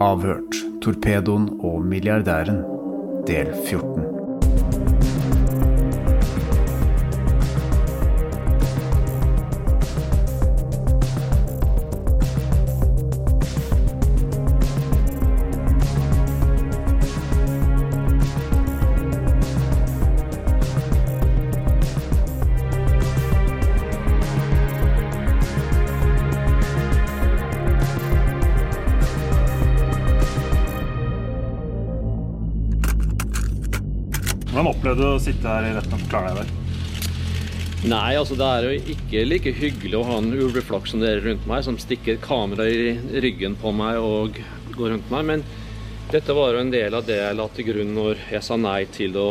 Avhørt. Torpedoen og milliardæren. Del 14. Hvordan opplevde du å sitte her i retten og forklare deg i dag? Nei, altså det er jo ikke like hyggelig å ha en ulveflokk som dere rundt meg, som stikker kamera i ryggen på meg og går rundt meg. Men dette var jo en del av det jeg la til grunn når jeg sa nei til å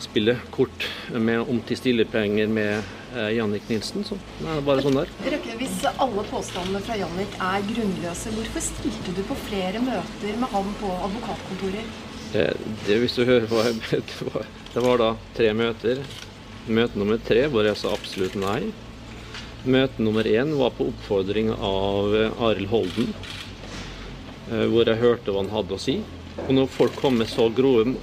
spille kort med, om til stillepenger med eh, Jannik Nilsen. Så det er bare sånn der. Røkke, hvis alle påstandene fra Jannik er grunnløse, hvorfor stilte du på flere møter med ham på advokatkontorer? Eh, Det, hvis du hører hva jeg det var, det var da tre møter. Møte nummer tre hvor jeg sa absolutt nei. Møte nummer én var på oppfordring av eh, Arild Holden, eh, hvor jeg hørte hva han hadde å si. Og når folk kommer med så grove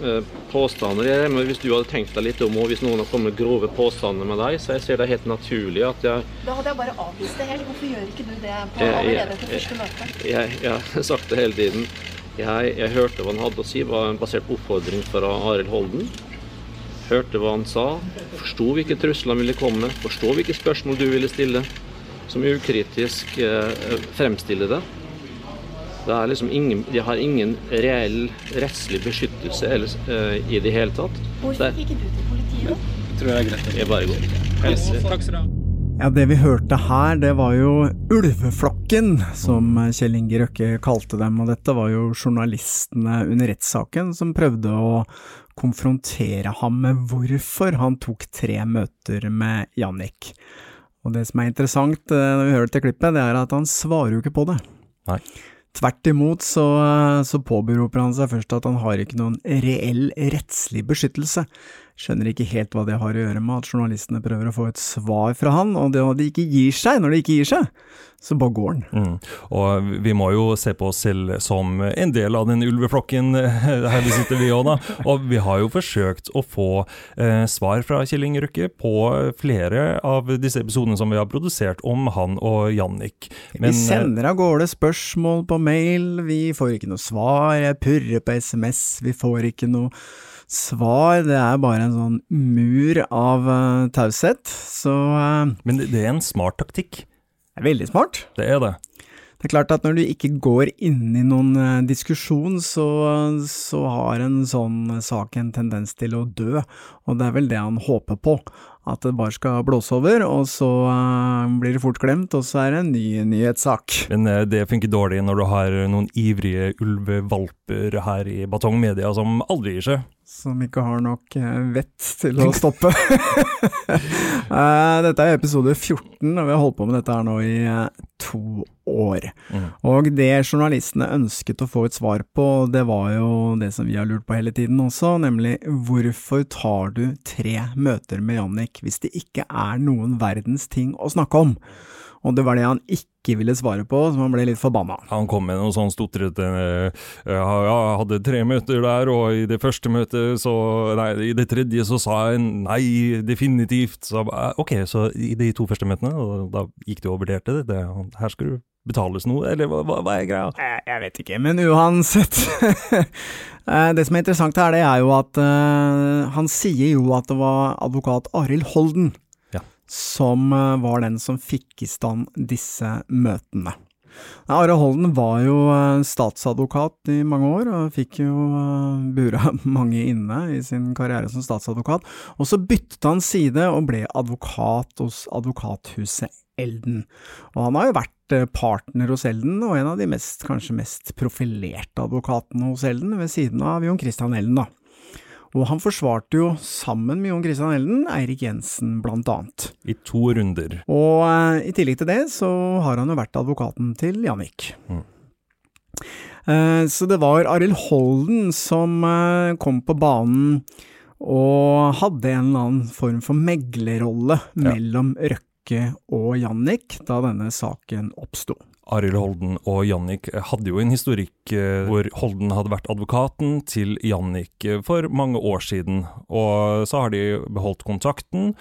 påstander jeg men Hvis du hadde tenkt deg litt om, og hvis noen har kommet med grove påstander med deg, så jeg ser det helt naturlig at jeg Da hadde jeg bare avvist det helt. Hvorfor gjør ikke du det på allerede etter første møte? jeg, jeg har sagt det hele tiden. Jeg, jeg hørte hva han hadde å si, var basert på oppfordring fra Arild Holden. Hørte hva han sa, forsto hvilke trusler han ville komme med, forstå hvilke spørsmål du ville stille, som ukritisk eh, fremstille det. Det er liksom ingen, de har ingen reell rettslig beskyttelse ellers, eh, i det hele tatt. Hvorfor gikk ikke du til politiet? da? Tror jeg er greit. Jeg bare går. Helse. Takk skal du ha. Ja, det vi hørte her, det var jo ulveflokken, som Kjell Inge Røkke kalte dem, og dette var jo journalistene under rettssaken som prøvde å konfrontere ham med hvorfor han tok tre møter med Jannik. Og det som er interessant eh, når vi hører dette klippet, det er at han svarer jo ikke på det. Nei. Tvert imot så, så påberoper han seg først at han har ikke noen reell rettslig beskyttelse. Skjønner ikke helt hva det har å gjøre med at journalistene prøver å få et svar fra han, og det de ikke gir seg når de ikke gir seg, så bare går han. Mm. Og vi må jo se på oss selv som en del av den ulveflokken. Her vi sitter vi òg, da. Og vi har jo forsøkt å få eh, svar fra Kjell Inge Røkke på flere av disse episodene som vi har produsert om han og Jannik. vi sender av gårde spørsmål på mail, vi får ikke noe svar, jeg purrer på SMS, vi får ikke noe svar, det er bare en sånn mur av uh, taushet, så uh, Men det, det er en smart taktikk. Det er veldig smart. Det er det. Det er klart at når du ikke går inn i noen uh, diskusjon, så, så har en sånn sak en tendens til å dø, og det er vel det han håper på. At det bare skal blåse over, og så blir det fort glemt, og så er det en ny nyhetssak. Men det funker dårlig når du har noen ivrige ulvevalper her i Batong Media som aldri gir seg. Som ikke har nok eh, vett til å stoppe. Eh, dette er episode 14, og vi har holdt på med dette her nå i eh, to år. Mm. Og det journalistene ønsket å få et svar på, det var jo det som vi har lurt på hele tiden også, nemlig hvorfor tar du tre møter med Jannik hvis det ikke er noen verdens ting å snakke om? Og det var det han ikke ville svare på, så han ble litt forbanna. Han kom med noe sånn stotrete eh, jeg hadde tre møter der, og i det første møtet så Nei, i det tredje så sa jeg nei, definitivt. Så ok, så i de to første møtene, og da gikk du og vurderte det? det her skal du betales noe, eller hva, hva, er greia? Jeg, jeg vet ikke, men uansett. Eh, det som er interessant her, det er jo at uh, han sier jo at det var advokat Arild Holden. Som uh, var den som fikk i stand disse møtene. Are Holden var jo uh, statsadvokat i mange år, og fikk jo uh, bura mange inne i sin karriere som statsadvokat. Og så byttet han side og ble advokat hos advokathuset Elden. Og han har jo vært eh, partner hos Elden, og en av de mest, kanskje mest profilerte advokatene hos Elden, ved siden av Jon Christian Elden, da. Og han forsvarte jo, sammen med Jon Christian Elden, Eirik Jensen blant annet. I to runder. Og eh, i tillegg til det, så har han jo vært advokaten til Jannik. Mm. Eh, så det var Arild Holden som eh, kom på banen og hadde en eller annen form for meglerrolle mellom Røkke og Jannik da denne saken oppsto. Arild Holden og Jannik hadde jo en historikk eh, hvor Holden hadde vært advokaten til Jannik eh, for mange år siden, og så har de beholdt kontakten.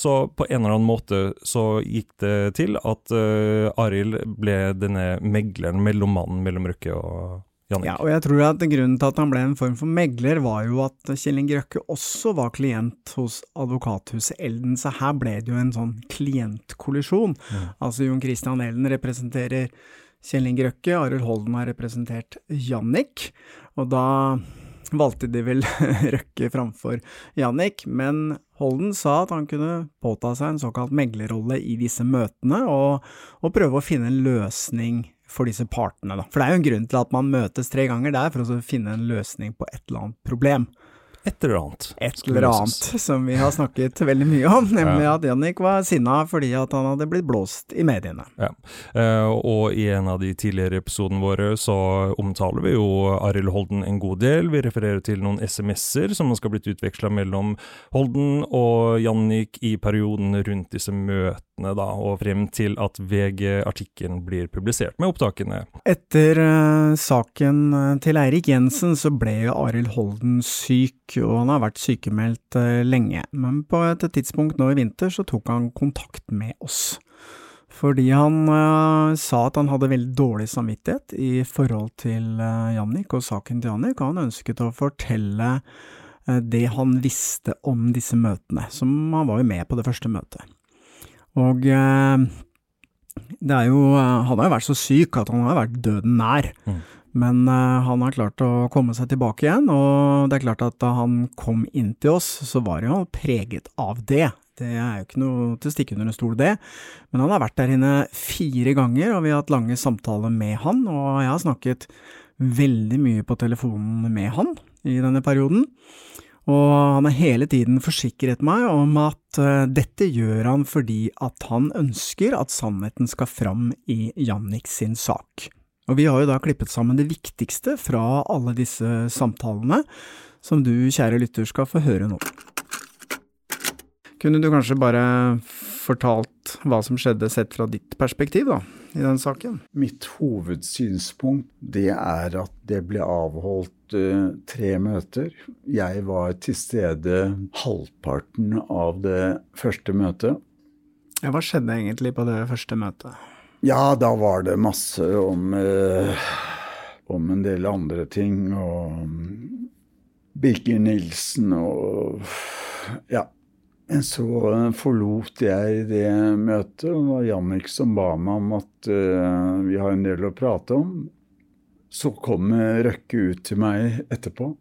Så på en eller annen måte så gikk det til at uh, Arild ble denne megleren, mellommannen mellom Røkke og Jannik. Ja, og jeg tror at grunnen til at han ble en form for megler, var jo at Kjell Inge Røkke også var klient hos advokathuset Elden, så her ble det jo en sånn klientkollisjon. Altså Jon Christian Elden representerer Kjell Inge Røkke, Arild Holden har representert Jannik, og da valgte de vel Røkke framfor Jannik, men Holden sa at han kunne påta seg en såkalt meglerrolle i disse møtene, og, og prøve å finne en løsning for disse partene, da. For det er jo en grunn til at man møtes tre ganger, det er for å finne en løsning på et eller annet problem. Et eller annet. Et eller annet som vi har snakket veldig mye om, nemlig at Jannik var sinna fordi at han hadde blitt blåst i mediene. Ja, eh, og i en av de tidligere episodene våre så omtaler vi jo Arild Holden en god del. Vi refererer til noen SMS-er som skal blitt utveksla mellom Holden og Jannik i perioden rundt disse møtene, da, og frem til at VG-artikkelen blir publisert med opptakene. Etter uh, saken eh, til Eirik Jensen så ble jo Arild Holden syk, og han har vært sykemeldt uh, lenge. Men på et tidspunkt nå i vinter så tok han kontakt med oss. Fordi han uh, sa at han hadde veldig dårlig samvittighet i forhold til Jannik og saken til Jannik, og han ønsket å fortelle det han visste om disse møtene, som han var jo med på det første møtet. Og eh, det er jo eh, Han har jo vært så syk at han har vært døden nær. Mm. Men eh, han har klart å komme seg tilbake igjen, og det er klart at da han kom inn til oss, så var han preget av det. Det er jo ikke noe til å stikke under en stol, det. Men han har vært der inne fire ganger, og vi har hatt lange samtaler med han, og jeg har snakket veldig mye på telefonen med han i denne perioden. Og han har hele tiden forsikret meg om at eh, dette gjør han fordi at han ønsker at sannheten skal fram i Jannik sin sak. Og vi har jo da klippet sammen det viktigste fra alle disse samtalene, som du, kjære lytter, skal få høre nå. Kunne du kanskje bare fortalt hva som skjedde sett fra ditt perspektiv, da, i den saken? Mitt hovedsynspunkt det er at det ble avholdt uh, tre møter. Jeg var til stede halvparten av det første møtet. Ja, hva skjedde egentlig på det første møtet? Ja, da var det masse om, uh, om en del andre ting. Og Birger Nilsen og Ja. Så forlot jeg det møtet, og det var Jannik som ba meg om at uh, vi har en del å prate om. Så kom Røkke ut til meg etterpå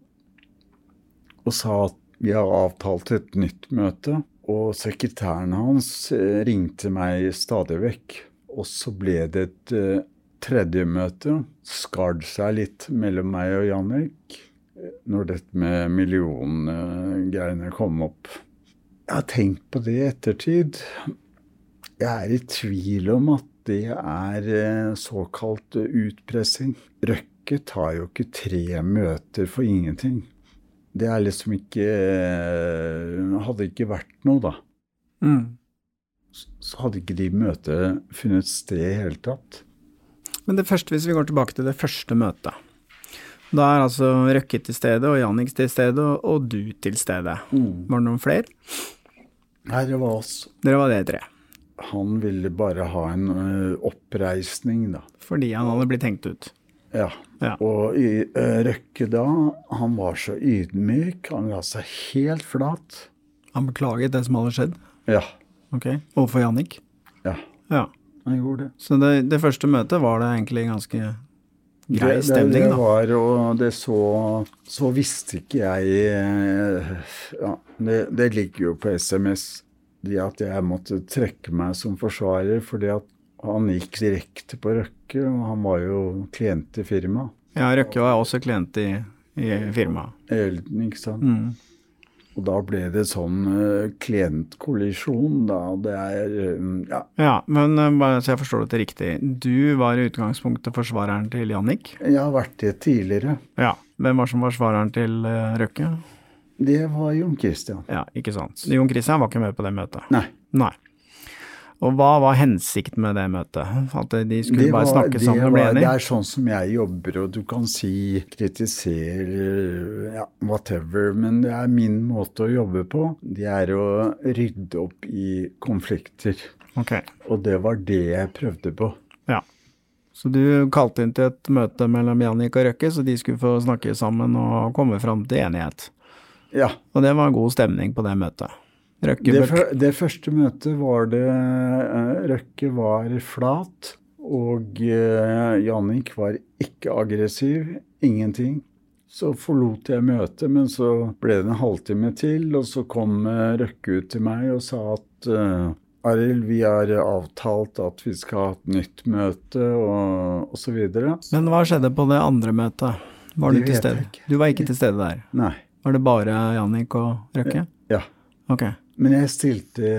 og sa at vi har avtalt et nytt møte. Og sekretæren hans eh, ringte meg stadig vekk. Og så ble det et uh, tredje møte. Skar seg litt mellom meg og Jannik. når dette med milliongreiene kom opp. Jeg har tenkt på det i ettertid. Jeg er i tvil om at det er eh, såkalt utpressing. Røkke tar jo ikke tre møter for ingenting. Det er liksom ikke eh, Hadde ikke vært noe, da. Mm. Så hadde ikke de møtene funnet sted i hele tatt. Men det første, hvis vi går tilbake til det første møtet. Da er altså Røkke til stede, og Jannik til stede, og, du til stede. Var det noen flere? Nei, det var oss. Dere var dere tre. Han ville bare ha en ø, oppreisning, da. Fordi han hadde blitt hengt ut. Ja. Ja. Og i, ø, Røkke da, han var så ydmyk. Han la seg helt flat. Han beklaget det som hadde skjedd? Ja. Ok. Overfor Jannik? Ja. Ja. Han gjorde det. Så det, det første møtet var det egentlig ganske grei det, da. det, det var, og det så Så visste ikke jeg eh, ja, det, det ligger jo på SMS det at jeg måtte trekke meg som forsvarer fordi at han gikk direkte på Røkke, og han var jo klient i firmaet. Ja, Røkke var også klient i, i firmaet. Elden, ikke sant. Mm. Og da ble det sånn uh, klientkollisjon, da. Det er eh, ja. Ja, men uh, så jeg forstår dette riktig. Du var i utgangspunktet forsvareren til Jannik? Jeg har vært det tidligere. Ja. Hvem var som var forsvareren til uh, Røkke? Det var Jon Christian. Ja, ikke sant. Jon Christian var ikke med på det møtet? Nei. Nei. Og hva var hensikten med det møtet? At de skulle Det bare var- snakke sammen og bli enige? Det er sånn som jeg jobber, og du kan si kritisere, ja, whatever, men det er min måte å jobbe på. Det er å rydde opp i konflikter. Ok. Og det var det jeg prøvde på. Ja. Så du kalte inn til et møte mellom Jannik og Røkke, så de skulle få snakke sammen og komme fram til enighet. Ja. Og det var god stemning på det møtet. Røkke Det, det første møtet var det eh, Røkke var flat, og eh, Jannik var ikke aggressiv. Ingenting. Så forlot jeg møtet, men så ble det en halvtime til, og så kom eh, Røkke ut til meg og sa at Arild, vi har avtalt at vi skal ha et nytt møte, og, osv. Men hva skjedde på det andre møtet? Var du til stede? Du var ikke til stede der? Nei. Var det bare Jannik og Røkke? Ja. Ok. Men jeg stilte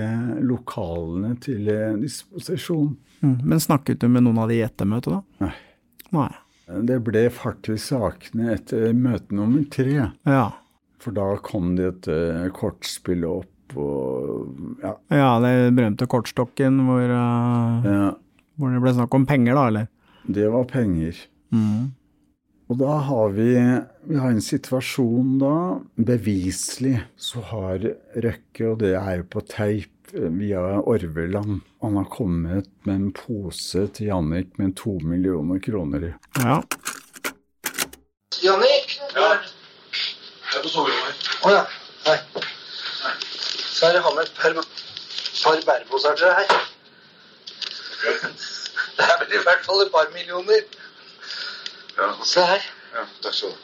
lokalene til eh, disposisjon. Mm. Men snakket du med noen av de i ettermøtet, da? Nei. Nei. Det ble fart i sakene etter møte nummer tre. Ja. For da kom det et eh, kortspill opp, og ja. Ja, det berømte kortstokken hvor, uh, ja. hvor det ble snakk om penger, da, eller? Det var penger. Mm. Og da har vi, vi har en situasjon da, beviselig så har Røkke, og det er jo på teip eh, via Orveland, han har kommet med en pose til Jannik med to millioner kroner i. Ja. Jannik? Ja. Jeg er på soverommet. Å ja. nei. Så er det han med et par, par bæreposer til deg her. Det er vel i hvert fall et par millioner. Ja. Se her. ja, takk skal du ha.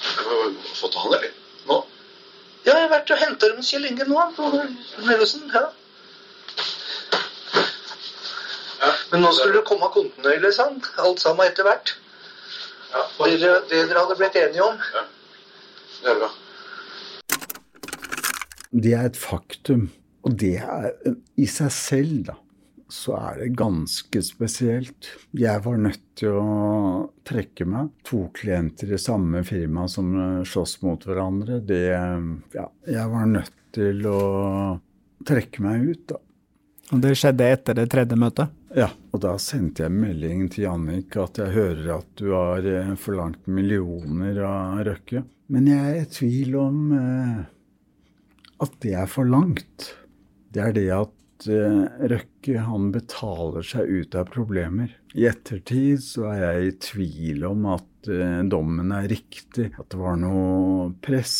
Jeg må få ta han, eller? Nå? Ja, jeg har vært og henta dem Kjell Inge nå. På Mellomsen. Ja. Men nå skulle det komme kontinuerlig, sa han. Alt sammen etter hvert. Det det dere hadde blitt enige om. Det er bra. Det er et faktum. Og det er i seg selv, da, så er det ganske spesielt. Jeg var nødt til å trekke meg. To klienter i samme firma som eh, slåss mot hverandre. Det Ja, jeg var nødt til å trekke meg ut, da. Og det skjedde etter det tredje møtet? Ja, og da sendte jeg melding til Jannik at jeg hører at du har eh, forlangt millioner av Røkke. Men jeg er i tvil om eh, at det er for langt. Det er det at eh, Røkke han betaler seg ut av problemer. I ettertid så er jeg i tvil om at eh, dommen er riktig, at det var noe press.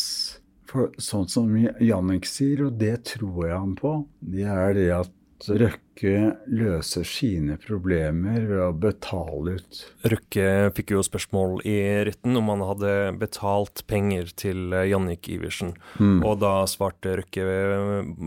For sånn som Jannik sier, og det tror jeg han på, det er det at Røkke Røkke løser sine problemer ved å betale ut. Røkke fikk jo spørsmål i retten om han hadde betalt penger til eh, Jannik Iversen. Mm. Og da svarte Røkke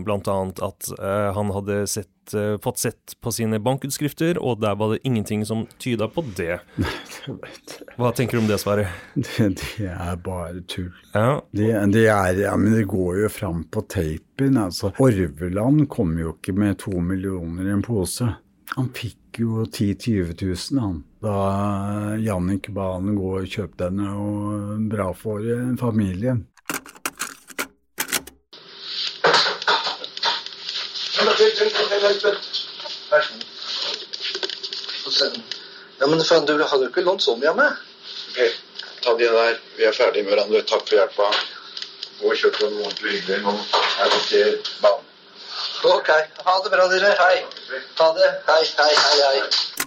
bl.a. at eh, han hadde sett, eh, fått sett på sine bankutskrifter, og der var det ingenting som tyda på det. Hva tenker du om det svaret? Det, det er bare tull. Ja. Det, det, er, ja, men det går jo fram på tapen. Altså, Orveland kom jo ikke med to millioner i en pose. Han fikk jo 10 000-20 000 han. Da Jannik ba han gå og kjøpe denne, og bra for eh, familien. Ja, men faen, du hadde jo ikke lånt så mye av meg. Ok, ta de der. Vi er ferdige med hverandre. Takk for hjelpa. Gå og kjøp noe ordentlig hyggelig. Nå er det til banen. Ok, ha det bra, dere. Hei. Ha det. Hei, hei, hei, hei.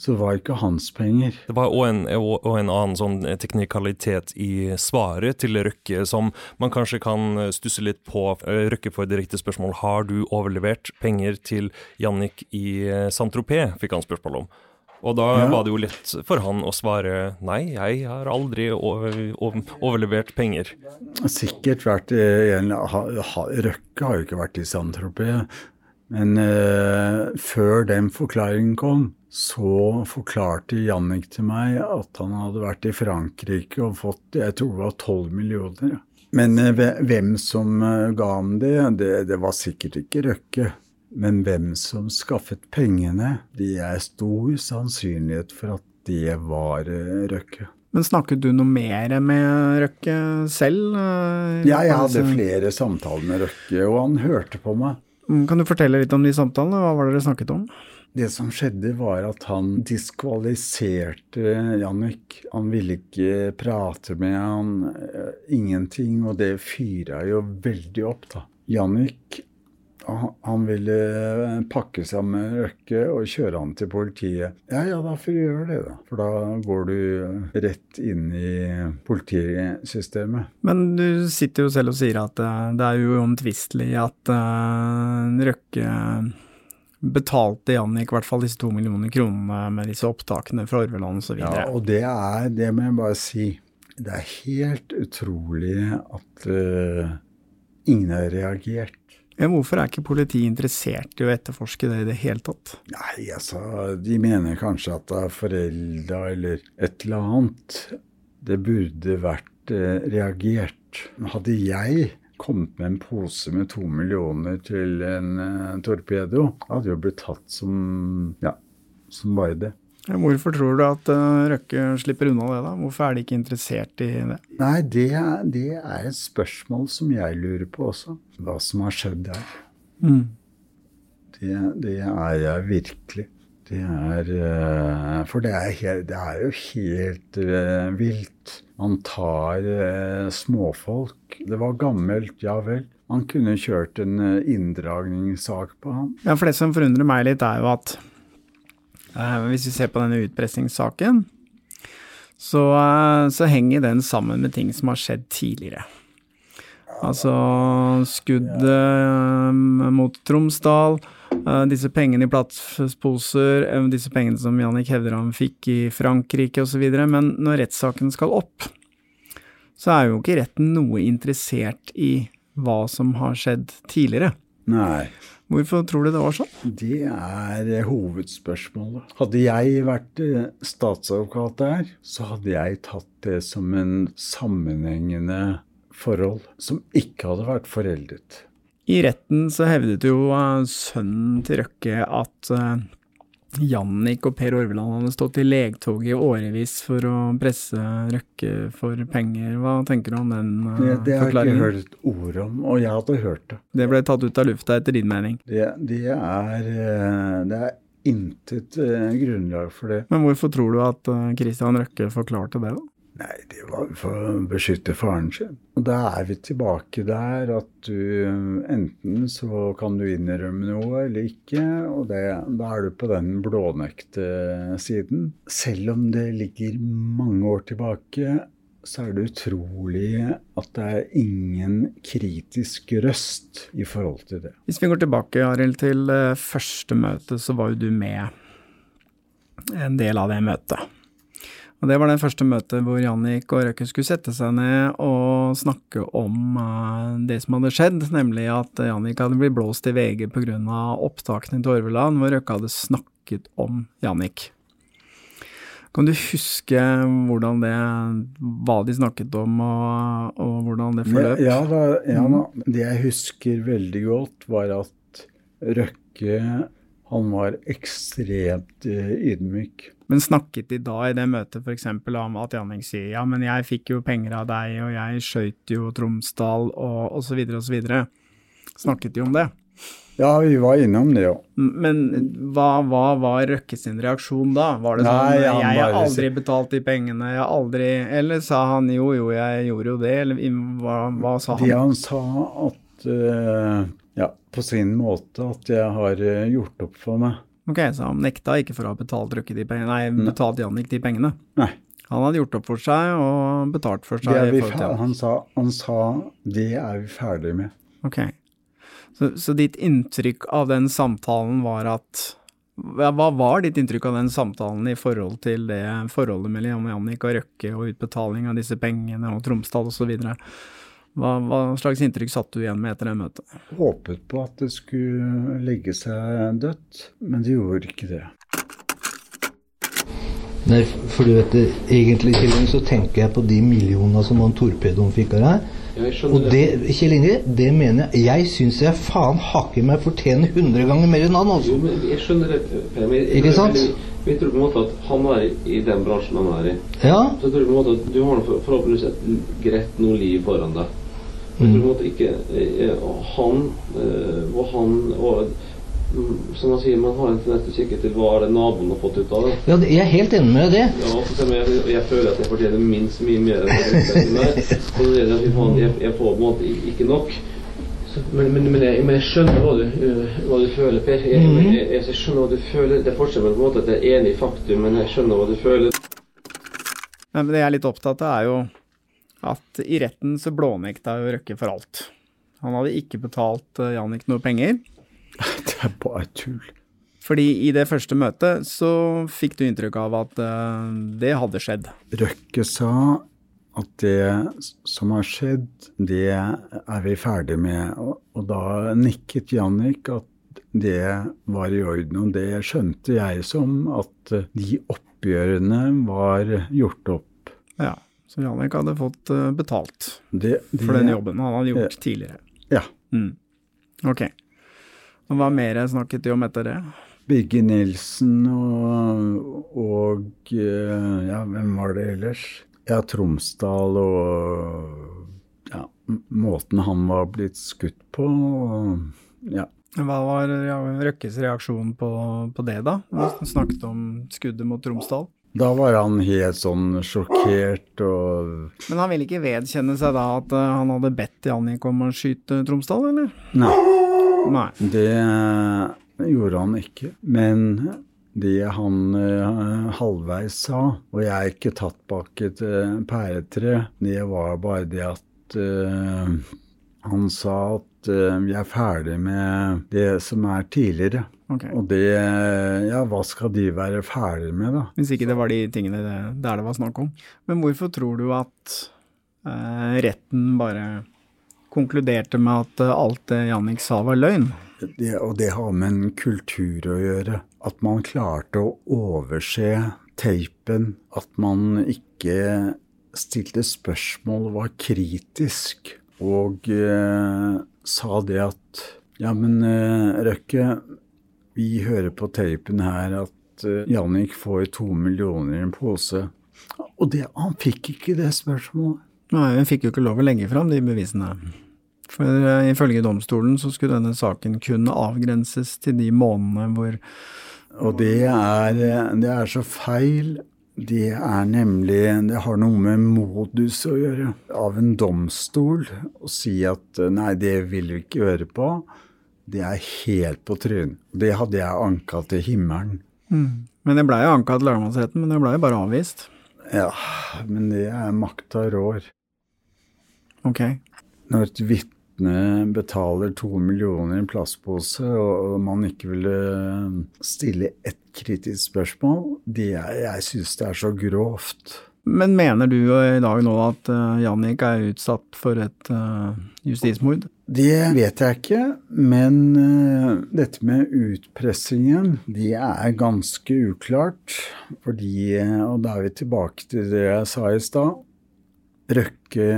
Så det var ikke hans penger. Det var òg en, en annen sånn teknikalitet i svaret til Røkke som man kanskje kan stusse litt på. Eh, Røkke får direkte spørsmål har du overlevert penger til Jannik i eh, Saint-Tropez, fikk han spørsmål om. Og da Ja. var det jo lett for han å svare nei, jeg har aldri overlevert penger. Sikkert vært eh, Røkke har jo ikke vært i Saint-Tropez. Men uh, før den forklaringen kom, så forklarte Jannik til meg at han hadde vært i Frankrike og fått jeg tror det var 12 millioner. Men uh, hvem som ga ham det, det, det var sikkert ikke Røkke. Men hvem som skaffet pengene, det er stor sannsynlighet for at det var eh, Røkke. Men snakket du noe mer med Røkke selv? eh, Ja, jeg hadde flere samtaler med Røkke, og han hørte på meg. Mm, Kan du fortelle litt om de samtalene? Hva var det dere snakket om? Det som skjedde, var at han diskvalifiserte Jannik. Han ville ikke prate med han, eh, ingenting, og det fyra jo veldig opp, da. Jannik han- ville pakke sammen Røkke og kjøre han til politiet. Ja, ja, da får du gjøre det, da. For da går du rett inn i politisystemet. Men du sitter jo selv og sier at eh, det er uomtvistelig at eh, Røkke betalte Jannik i hvert fall disse to millioner kronene med disse opptakene fra Orveland osv. Ja, og det er, det må jeg bare si, det er helt utrolig at uh, ingen har reagert. Ja, hvorfor er ikke politiet interessert i å etterforske det i det hele tatt? Nei, altså, de mener kanskje at det er forelda eller et eller annet. Det burde vært eh, reagert. Hadde jeg kommet med en pose med to millioner til en eh, torpedo, hadde jo blitt tatt som ja, som bare det. Hvorfor tror du at eh, Røkke slipper unna det, da? Hvorfor er de ikke interessert i det? Nei, det, er- det er et spørsmål som jeg lurer på også. Hva som har skjedd der. Mm. Det, det er jeg virkelig. Det er eh, For det er, helt, det er jo helt eh, vilt. Man tar småfolk. Det var gammelt, ja vel. Man kunne kjørt en inndragningssak på han. Ja, for det som forundrer meg litt, er jo at hvis vi ser på denne utpressingssaken, så, eh, så henger den sammen med ting som har skjedd tidligere. Altså skuddet eh, mot Tromsdal, eh, disse pengene i plastposer, eh, disse pengene som Jannik hevder han fikk i Frankrike osv. Men når rettssaken skal opp, så er jo ikke retten noe interessert i hva som har skjedd tidligere. Nei. Hvorfor tror du det var sånn? Det er eh, hovedspørsmålet. Hadde jeg vært eh, statsadvokat der, så hadde jeg tatt det som en sammenhengende forhold som ikke hadde vært foreldet. I retten så hevdet jo eh, sønnen til Røkke at Jannik og Per Orveland hadde stått i legtoget i årevis for å presse Røkke for penger. Hva tenker du om den forklaringen? Det, det har jeg ikke hørt ord om, og jeg hadde hørt det. Det ble tatt ut av lufta etter din mening. Det, det, er, eh, det er intet eh, grunnlag for det. Men hvorfor tror du at Christian Røkke forklarte det, da? Nei, det var for å beskytte faren sin. Og da er vi tilbake der at du enten så kan du innrømme noe eller ikke, og det, da er du på den blånekte siden. Selv om det ligger mange år tilbake, så er det utrolig at det er ingen kritisk røst i forhold til det. Hvis vi går tilbake, Arild, til eh, første møte, så var jo du med en del av det møtet. Og Det var det første møtet hvor Jannik og Røkke skulle sette seg ned og snakke om uh, det som hadde skjedd, nemlig at Jannik hadde blitt blåst i VG pga. opptakene til Orveland, hvor Røkke hadde snakket om Jannik. Kan du huske hvordan det, hva de snakket om, og, og hvordan det forløp? Ja, ja, da, ja da. Det jeg husker veldig godt, var at Røkke han var ekstremt uh, ydmyk. Men snakket de da i det møtet f.eks. om at Janning sier ja, men jeg fikk jo penger av deg, og jeg skøyt jo Tromsdal, og osv., osv. Snakket de om det? Ja, vi var innom det, jo. Men hva, hva var Røkke sin reaksjon da? Var det sånn Nei, 'jeg har aldri betalt de pengene', jeg har aldri Eller sa han 'jo, jo, jeg gjorde jo det', eller hva, hva sa han? Det han sa at uh, Ja, på sin måte at jeg har uh, gjort opp for meg. Ok, så han nekta ikke for å ha betalt de pengene, nei, betalt Jannik de pengene? Nei. Han hadde gjort opp for seg og betalt for seg. Det er vi forhold til fer- Jannik. han, sa, han sa det er vi ferdig med. Ok. Så, så ditt inntrykk av den samtalen var at Hva var ditt inntrykk av den samtalen i forhold til det forholdet mellom Jannik og Røkke og utbetaling av disse pengene og Tromsdal osv.? Hva, hva slags inntrykk satt du igjen med etter det møtet? Håpet på at det skulle legge seg dødt, men det gjorde ikke det. Nei, for du vet, det, egentlig Kjell Inge, så tenker jeg på de millionene som han torpedoen fikk av deg. Og det, Kjell Inge, det mener jeg Jeg syns jeg faen hakker meg fortjener 100 ganger mer enn han, altså. Jo, men jeg skjønner det. Per, men jeg, Ikke sant? Jeg tror på en måte at han er i den bransjen han er i. Ja. Så jeg tror på en måte at du har forhåpentligvis et greit noe liv foran deg. Måte ikke eh, Han eh, og han og mm, Som man sier, man har en tendens til å kikke til hva er det naboen har fått ut av det. Ja, det- jeg er helt enig med det. Ja, jeg, jeg føler at jeg fortjener minst mye mer enn det. Så det er at jeg, jeg får på en måte ikke nok. Så, men, men, men, jeg, men jeg skjønner hva du, hva du føler, Per. Jeg, Mhm. jeg, jeg, jeg skjønner hva du føler. Det er forskjell på en måte at jeg er enig i faktum, men jeg skjønner hva du føler. Men det jeg er litt opptatt av, er jo at i retten så blånekta jo Røkke for alt. Han hadde ikke betalt eh, Jannik noe penger. Det er bare tull. Fordi i det første møtet så fikk du inntrykk av at eh, det hadde skjedd. Røkke sa at det som har skjedd, det er vi ferdig med. Og, og da nikket Jannik at det var i orden. Og det skjønte jeg som at de oppgjørene var gjort opp. Ja, Så Jannik hadde fått eh, betalt Det, det, for den jobben han hadde gjort Ja. tidligere. Ja. Mm. Ok. Og hva mer snakket de om etter det? Birger Nilsen og, og eh, Ja, hvem var det ellers? Ja, Tromsdal og ja, måten han var blitt skutt på. Og, ja. Hva var Røkkes reaksjon på, på det, da? Han snakket om skuddet mot Tromsdal. Da var han helt sånn sjokkert og Men han ville ikke vedkjenne seg da at eh, han hadde bedt Jannik om å skyte Tromsdal, eller? Nei. Nei. Det gjorde han ikke. Men det han uh, halvveis sa, og jeg er ikke tatt bak et uh, pæretre, det var bare det at eh, han sa at eh, vi er ferdig med det som er tidligere. Okay. Og det Ja, hva skal de være ferdig med, da? Hvis ikke det var de tingene det, der det var snakk om. Men hvorfor tror du at eh, retten bare konkluderte med at eh, alt det Jannik sa var løgn? Det, og det har med en kultur å gjøre. At man klarte å overse teipen. At man ikke stilte spørsmål, var kritisk. Og eh, sa det at Ja, men eh, Røkke, vi hører på teipen her at eh, Jannik får to millioner i en pose. Og det, han fikk ikke det spørsmålet. Nei, hun fikk jo ikke lov å legge fram de bevisene. For eh, ifølge domstolen så skulle denne saken kun avgrenses til de månedene hvor Og det er, det er så feil. Det er nemlig Det har noe med modus å gjøre. Av en domstol å si at nei, det vil vi ikke høre på. Det er helt på trynet. Det hadde jeg anka til himmelen. Mm. Men det blei jo anka til lagmannsretten, men det blei jo bare avvist. Ja, men det er makta rår. Ok. Når et vitne betaler to millioner i en plastpose, og man ikke ville stille ett kritisk spørsmål, er, jeg syns det er så grovt. Men mener du i dag nå at uh, Jannik er utsatt for et uh, justismord? Det vet jeg ikke, men dette med utpressingen, det er ganske uklart. Fordi, og da er vi tilbake til det jeg sa i stad, Røkke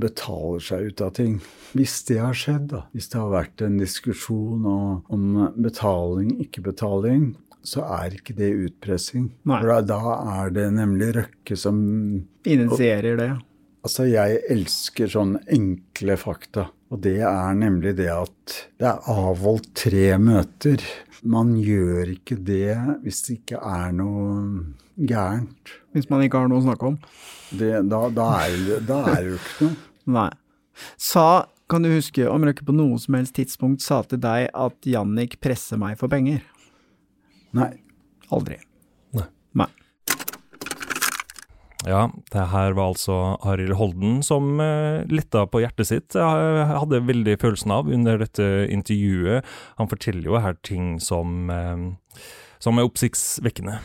betaler seg ut av ting. Hvis det har skjedd, da, hvis det har vært en diskusjon om betaling, ikke betaling, så er ikke det utpressing. Nei. For da, er det nemlig Røkke som Initierer det. Altså, jeg elsker sånne enkle fakta. Og det er nemlig det at det er avholdt tre møter. Man gjør ikke det hvis det ikke er noe gærent. Hvis man ikke har noe å snakke om? Det, da, da, er, det- da er det jo ikke noe. Nei. Sa, kan du huske om Røkke på noe som helst tidspunkt sa til deg at Jannik presser meg for penger? Nei. Aldri. Nei. Nei. Ja, det her var altså Arild Holden som uh, letta på hjertet sitt. Jeg hadde veldig følelsen av under dette intervjuet. Han forteller jo her ting som, eh, som er oppsiktsvekkende.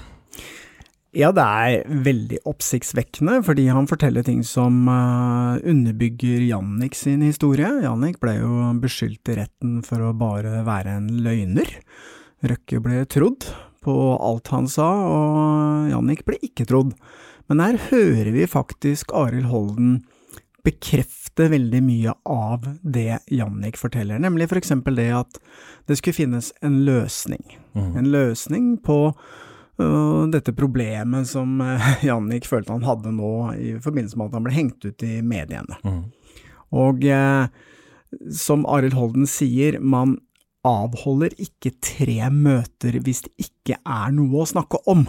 Ja, det er veldig oppsiktsvekkende, fordi han forteller ting som uh, underbygger Jannik sin historie. Jannik ble jo beskyldt i retten for å bare være en løgner. Røkke ble trodd på alt han sa, og Jannik ble ikke trodd. Men her hører vi faktisk Arild Holden bekrefte veldig mye av det Jannik forteller, nemlig for eksempel det at det skulle finnes en løsning. Mm. En løsning på dette problemet som uh, Jannik følte han hadde nå i forbindelse med at han ble hengt ut i mediene. Og eh, som Arild Holden sier, man avholder ikke tre møter hvis det ikke er noe å snakke om.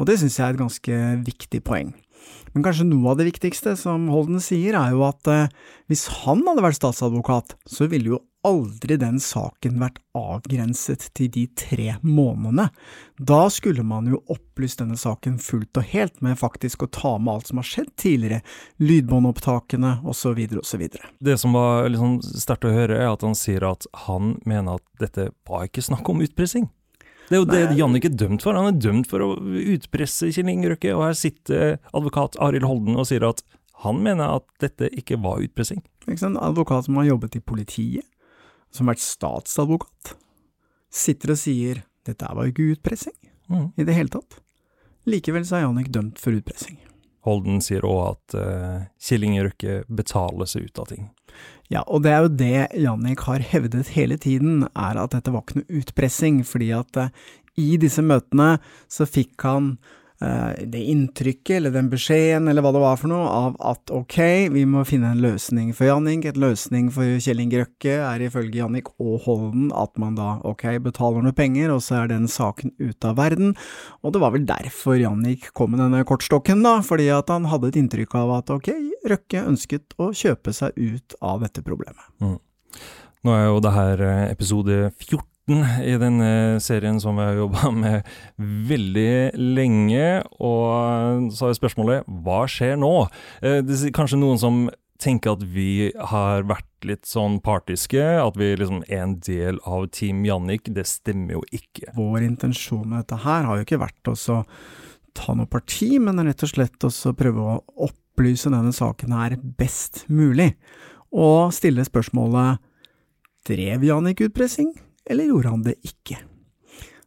Og det syns jeg er et ganske viktig poeng. Men kanskje noe av det viktigste som Holden sier, er jo at eh, hvis han hadde vært statsadvokat, så ville jo aldri den saken vært avgrenset til de tre månedene. Da skulle man jo opplyst denne saken fullt og helt med faktisk å ta med alt som har skjedd tidligere, lydbåndopptakene osv. osv. Det som var liksom sterkt å høre, er at han sier at han mener at dette var ikke snakk om utpressing. Det er jo det Nei. ikke er dømt for. Han er dømt for å utpresse Kjell Inge Røkke, og her sitter advokat Arild Holden og sier at han mener at dette ikke var utpressing. Ikke sant? Advokat som har jobbet i politiet, som har vært statsadvokat, sitter og sier dette var jo ikke utpressing Mm. i det hele tatt. Likevel så er Jannik dømt for utpressing. Holden sier òg at uh, Kjell Inge Røkke betaler seg ut av ting. Ja, og det er jo det Jannik har hevdet hele tiden, er at dette var ikke noe utpressing, fordi at uh, i disse møtene så fikk han det inntrykket, eller den beskjeden, eller hva det var for noe, av at ok, vi må finne en løsning for Jannik. Et løsning for Kjell Inge Røkke er ifølge Jannik og Holden at man da ok, betaler noe penger, og så er den saken ute av verden. Og det var vel derfor Jannik kom med denne kortstokken, da, fordi at han hadde et inntrykk av at ok, Røkke ønsket å kjøpe seg ut av dette problemet. Mm. Nå er jo det her eh, episode 14 i denne serien som vi har jobba med veldig lenge, og så er spørsmålet hva skjer nå? Eh, Det er kanskje noen som tenker at vi har vært litt sånn partiske, at vi liksom er en del av Team Jannik. Det stemmer jo ikke. Vår intensjon med dette her har jo ikke vært å ta noe parti, men rett og slett å prøve å opplyse denne saken her best mulig, og stille spørsmålet drev Jannik utpressing, eller gjorde han det ikke?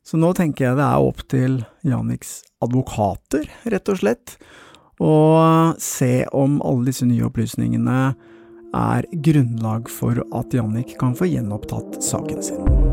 Så nå tenker jeg det er opp til Janniks advokater, rett og slett, å se om alle disse nye opplysningene er grunnlag for at Jannik kan få gjenopptatt saken sin.